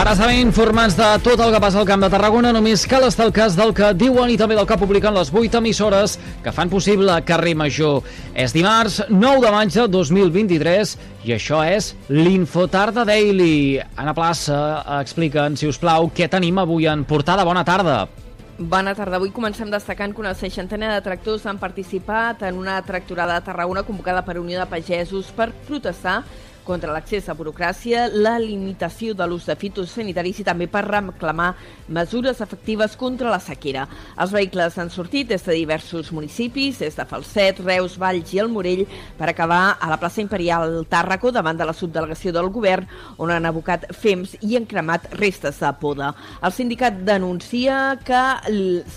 Per a saber informats de tot el que passa al Camp de Tarragona, només cal estar al cas del que diuen i també del que publiquen les 8 emissores que fan possible Carrer Major. És dimarts 9 de maig de 2023 i això és l'Infotarda Daily. Anna Plaça, expliquen, si us plau, què tenim avui en portada. Bona tarda. Bona tarda. Avui comencem destacant que una seixantena de tractors han participat en una tractorada de Tarragona convocada per Unió de Pagesos per protestar contra l'accés a burocràcia, la limitació de l'ús de fitosanitaris i també per reclamar mesures efectives contra la sequera. Els vehicles han sortit des de diversos municipis, des de Falset, Reus, Valls i el Morell, per acabar a la plaça Imperial Tàrraco davant de la subdelegació del govern, on han abocat fems i han cremat restes de poda. El sindicat denuncia que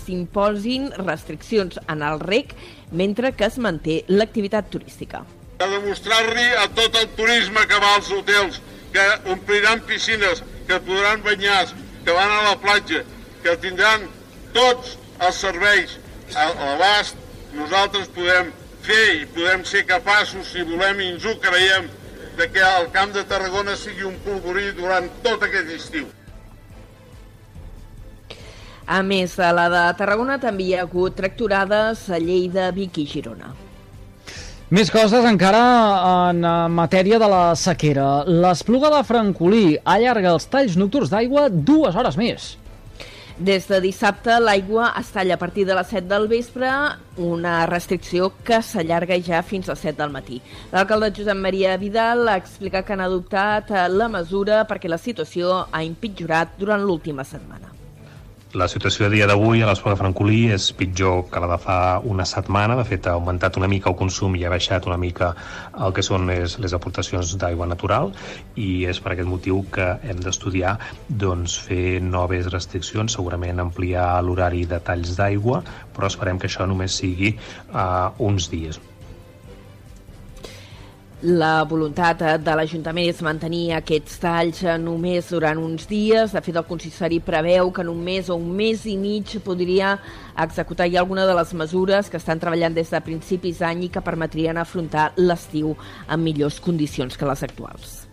s'imposin restriccions en el rec mentre que es manté l'activitat turística de demostrar-li a tot el turisme que va als hotels, que ompliran piscines, que podran banyar, que van a la platja, que tindran tots els serveis a l'abast, nosaltres podem fer i podem ser capaços, si volem i ens ho creiem, de que el Camp de Tarragona sigui un polvorí durant tot aquest estiu. A més de la de Tarragona, també hi ha hagut tracturades a Lleida, Vic i Girona. Més coses encara en eh, matèria de la sequera. L'espluga de Francolí allarga els talls nocturns d'aigua dues hores més. Des de dissabte l'aigua es talla a partir de les 7 del vespre, una restricció que s'allarga ja fins a 7 del matí. L'alcalde Josep Maria Vidal ha explicat que han adoptat la mesura perquè la situació ha empitjorat durant l'última setmana. La situació a dia d'avui a l'Espluga de Francolí és pitjor que la de fa una setmana. De fet, ha augmentat una mica el consum i ha baixat una mica el que són les, les aportacions d'aigua natural i és per aquest motiu que hem d'estudiar doncs, fer noves restriccions, segurament ampliar l'horari de talls d'aigua, però esperem que això només sigui uh, uns dies. La voluntat de l'Ajuntament és mantenir aquests talls només durant uns dies. De fet, el consistori preveu que en un mes o un mes i mig podria executar ja alguna de les mesures que estan treballant des de principis d'any i que permetrien afrontar l'estiu en millors condicions que les actuals.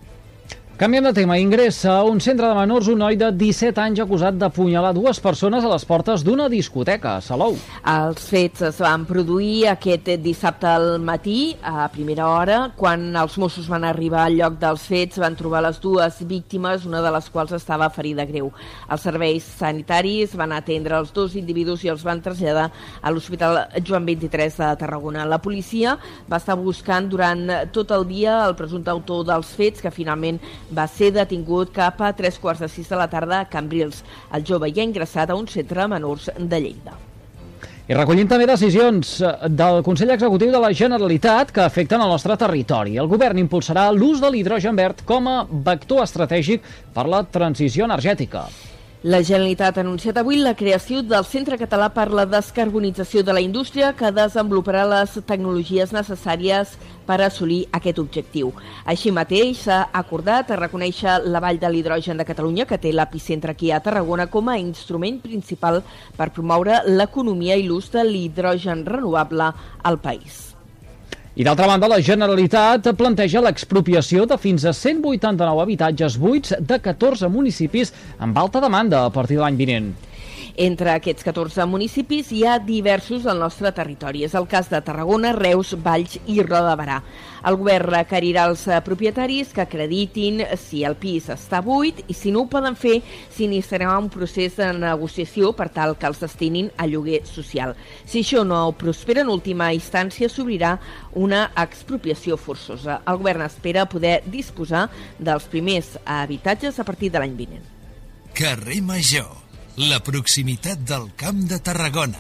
Canviem de tema. Ingressa a un centre de menors un noi de 17 anys acusat d'apunyalar dues persones a les portes d'una discoteca a Salou. Els fets es van produir aquest dissabte al matí, a primera hora, quan els Mossos van arribar al lloc dels fets, van trobar les dues víctimes, una de les quals estava ferida greu. Els serveis sanitaris van atendre els dos individus i els van traslladar a l'Hospital Joan 23 de Tarragona. La policia va estar buscant durant tot el dia el presumpte autor dels fets, que finalment va ser detingut cap a tres quarts de sis de la tarda a Cambrils. El jove ja ha ingressat a un centre de menors de Lleida. I recollim també decisions eh, del Consell Executiu de la Generalitat que afecten el nostre territori. El govern impulsarà l'ús de l'hidrogen verd com a vector estratègic per la transició energètica. La Generalitat ha anunciat avui la creació del Centre Català per la Descarbonització de la Indústria que desenvoluparà les tecnologies necessàries per assolir aquest objectiu. Així mateix s'ha acordat a reconèixer la Vall de l'Hidrogen de Catalunya, que té l'epicentre aquí a Tarragona, com a instrument principal per promoure l'economia i l'ús de l'hidrogen renovable al país. I d'altra banda, la Generalitat planteja l'expropiació de fins a 189 habitatges buits de 14 municipis amb alta demanda a partir de l'any vinent. Entre aquests 14 municipis hi ha diversos al nostre territori. És el cas de Tarragona, Reus, Valls i Roda Barà. El govern requerirà als propietaris que acreditin si el pis està buit i si no ho poden fer, s'iniciarà un procés de negociació per tal que els destinin a lloguer social. Si això no prospera, en última instància s'obrirà una expropiació forçosa. El govern espera poder disposar dels primers habitatges a partir de l'any vinent. Carrer Major la proximitat del Camp de Tarragona.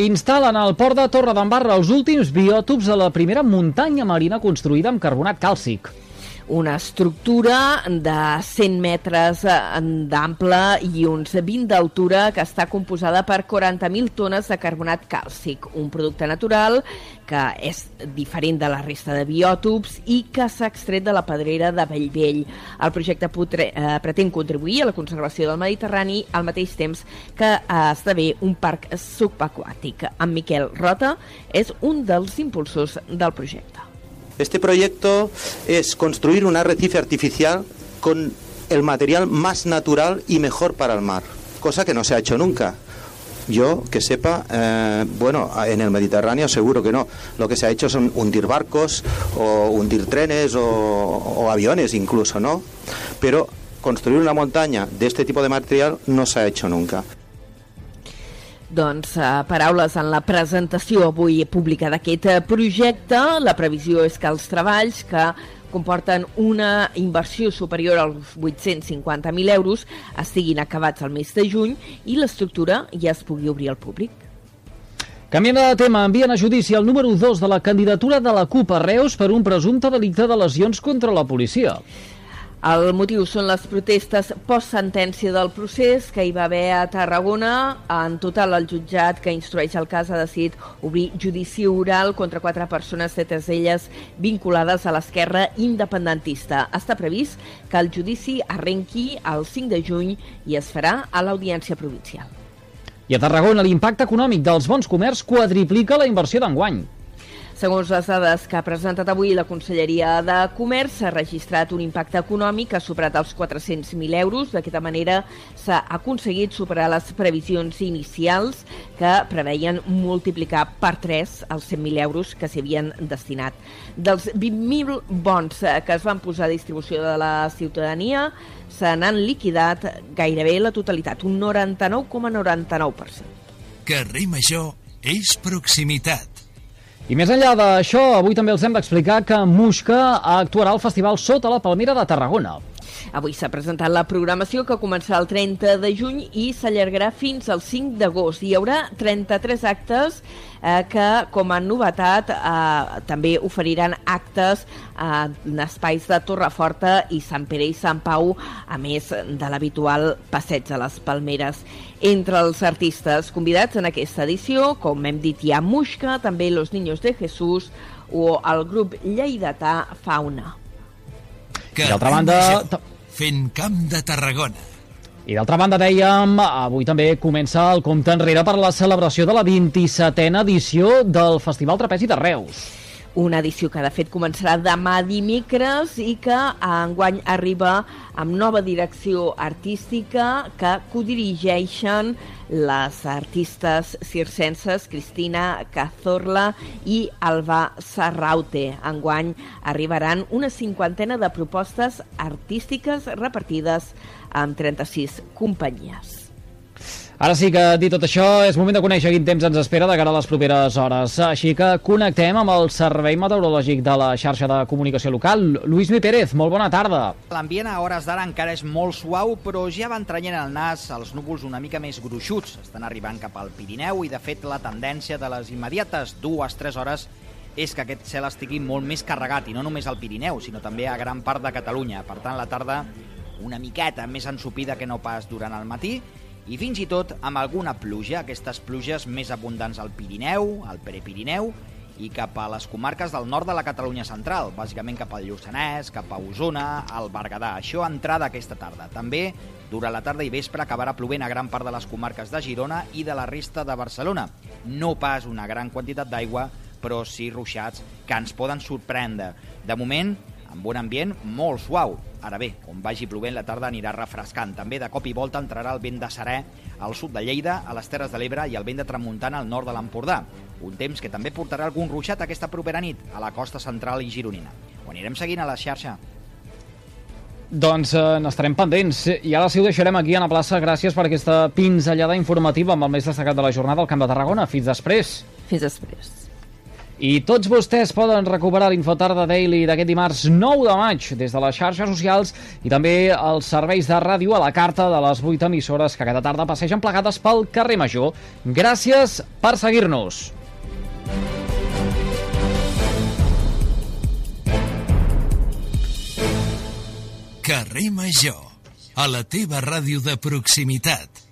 Instal·len al port de Torre d'Embarra els últims biòtops de la primera muntanya marina construïda amb carbonat càlcic una estructura de 100 metres eh, d'ample i uns 20 d'altura que està composada per 40.000 tones de carbonat càlcic, un producte natural que és diferent de la resta de biòtops i que s'ha extret de la pedrera de Bellvell. El projecte putre, eh, pretén contribuir a la conservació del Mediterrani al mateix temps que eh, esdevé un parc subaquàtic. En Miquel Rota és un dels impulsors del projecte. Este proyecto es construir un arrecife artificial con el material más natural y mejor para el mar, cosa que no se ha hecho nunca. Yo, que sepa, eh, bueno, en el Mediterráneo seguro que no. Lo que se ha hecho son hundir barcos o hundir trenes o, o aviones incluso, ¿no? Pero construir una montaña de este tipo de material no se ha hecho nunca. Doncs uh, paraules en la presentació avui pública d'aquest eh, projecte. La previsió és que els treballs que comporten una inversió superior als 850.000 euros estiguin acabats al mes de juny i l'estructura ja es pugui obrir al públic. Canviem de tema, envien a judici el número 2 de la candidatura de la CUP a Reus per un presumpte delicte de lesions contra la policia. El motiu són les protestes post-sentència del procés que hi va haver a Tarragona. En total, el jutjat que instrueix el cas ha decidit obrir judici oral contra quatre persones, totes elles vinculades a l'esquerra independentista. Està previst que el judici arrenqui el 5 de juny i es farà a l'Audiència Provincial. I a Tarragona l'impacte econòmic dels bons comerç quadriplica la inversió d'enguany. Segons les dades que ha presentat avui la Conselleria de Comerç, s'ha registrat un impacte econòmic que ha superat els 400.000 euros. D'aquesta manera s'ha aconseguit superar les previsions inicials que preveien multiplicar per 3 els 100.000 euros que s'hi havien destinat. Dels 20.000 bons que es van posar a distribució de la ciutadania, se n'han liquidat gairebé la totalitat, un 99,99%. Carrer Major és proximitat. I més enllà d'això, avui també els hem d'explicar que Musca actuarà al Festival Sota la Palmera de Tarragona. Avui s'ha presentat la programació que començarà el 30 de juny i s'allargarà fins al 5 d'agost. Hi haurà 33 actes eh, que, com a novetat, eh, també oferiran actes eh, en espais de Torreforta i Sant Pere i Sant Pau, a més de l'habitual passeig a les Palmeres. Entre els artistes convidats en aquesta edició, com hem dit, hi ha Muixca, també Los Niños de Jesús o el grup lleidatà Fauna. Que d'altra banda... Fent camp de Tarragona. I d'altra banda, dèiem, avui també comença el compte enrere per la celebració de la 27a edició del Festival Trapezi de Reus. Una edició que de fet començarà demà dimecres i que enguany arriba amb nova direcció artística que codirigeixen les artistes circenses Cristina Cazorla i Alba Sarraute. Enguany arribaran una cinquantena de propostes artístiques repartides en 36 companyies. Ara sí que, dit tot això, és moment de conèixer quin temps ens espera de cara a les properes hores. Així que connectem amb el Servei Meteorològic de la xarxa de comunicació local. Lluís Mi Pérez, molt bona tarda. L'ambient a hores d'ara encara és molt suau, però ja van traient el nas els núvols una mica més gruixuts. Estan arribant cap al Pirineu i, de fet, la tendència de les immediates dues-tres hores és que aquest cel estigui molt més carregat, i no només al Pirineu, sinó també a gran part de Catalunya. Per tant, la tarda una miqueta més ensupida que no pas durant el matí, i fins i tot amb alguna pluja, aquestes pluges més abundants al Pirineu, al Prepirineu i cap a les comarques del nord de la Catalunya central, bàsicament cap al Lluçanès, cap a Osona, al Berguedà. Això entrada aquesta tarda. També, durant la tarda i vespre, acabarà plovent a gran part de les comarques de Girona i de la resta de Barcelona. No pas una gran quantitat d'aigua, però sí ruixats que ens poden sorprendre. De moment, amb un ambient molt suau. Ara bé, on vagi plovent la tarda anirà refrescant. També de cop i volta entrarà el vent de serè al sud de Lleida, a les Terres de l'Ebre i el vent de tramuntana al nord de l'Empordà. Un temps que també portarà algun ruixat aquesta propera nit a la costa central i gironina. Ho anirem seguint a la xarxa. Doncs eh, n'estarem pendents. I ara sí ho deixarem aquí a la plaça. Gràcies per aquesta pinzellada informativa amb el més destacat de la jornada al Camp de Tarragona. Fins després. Fins després. I tots vostès poden recuperar l'Infotarda Daily d'aquest dimarts 9 de maig des de les xarxes socials i també els serveis de ràdio a la carta de les 8 emissores que cada tarda passegen plegades pel carrer Major. Gràcies per seguir-nos. Carrer Major, a la teva ràdio de proximitat.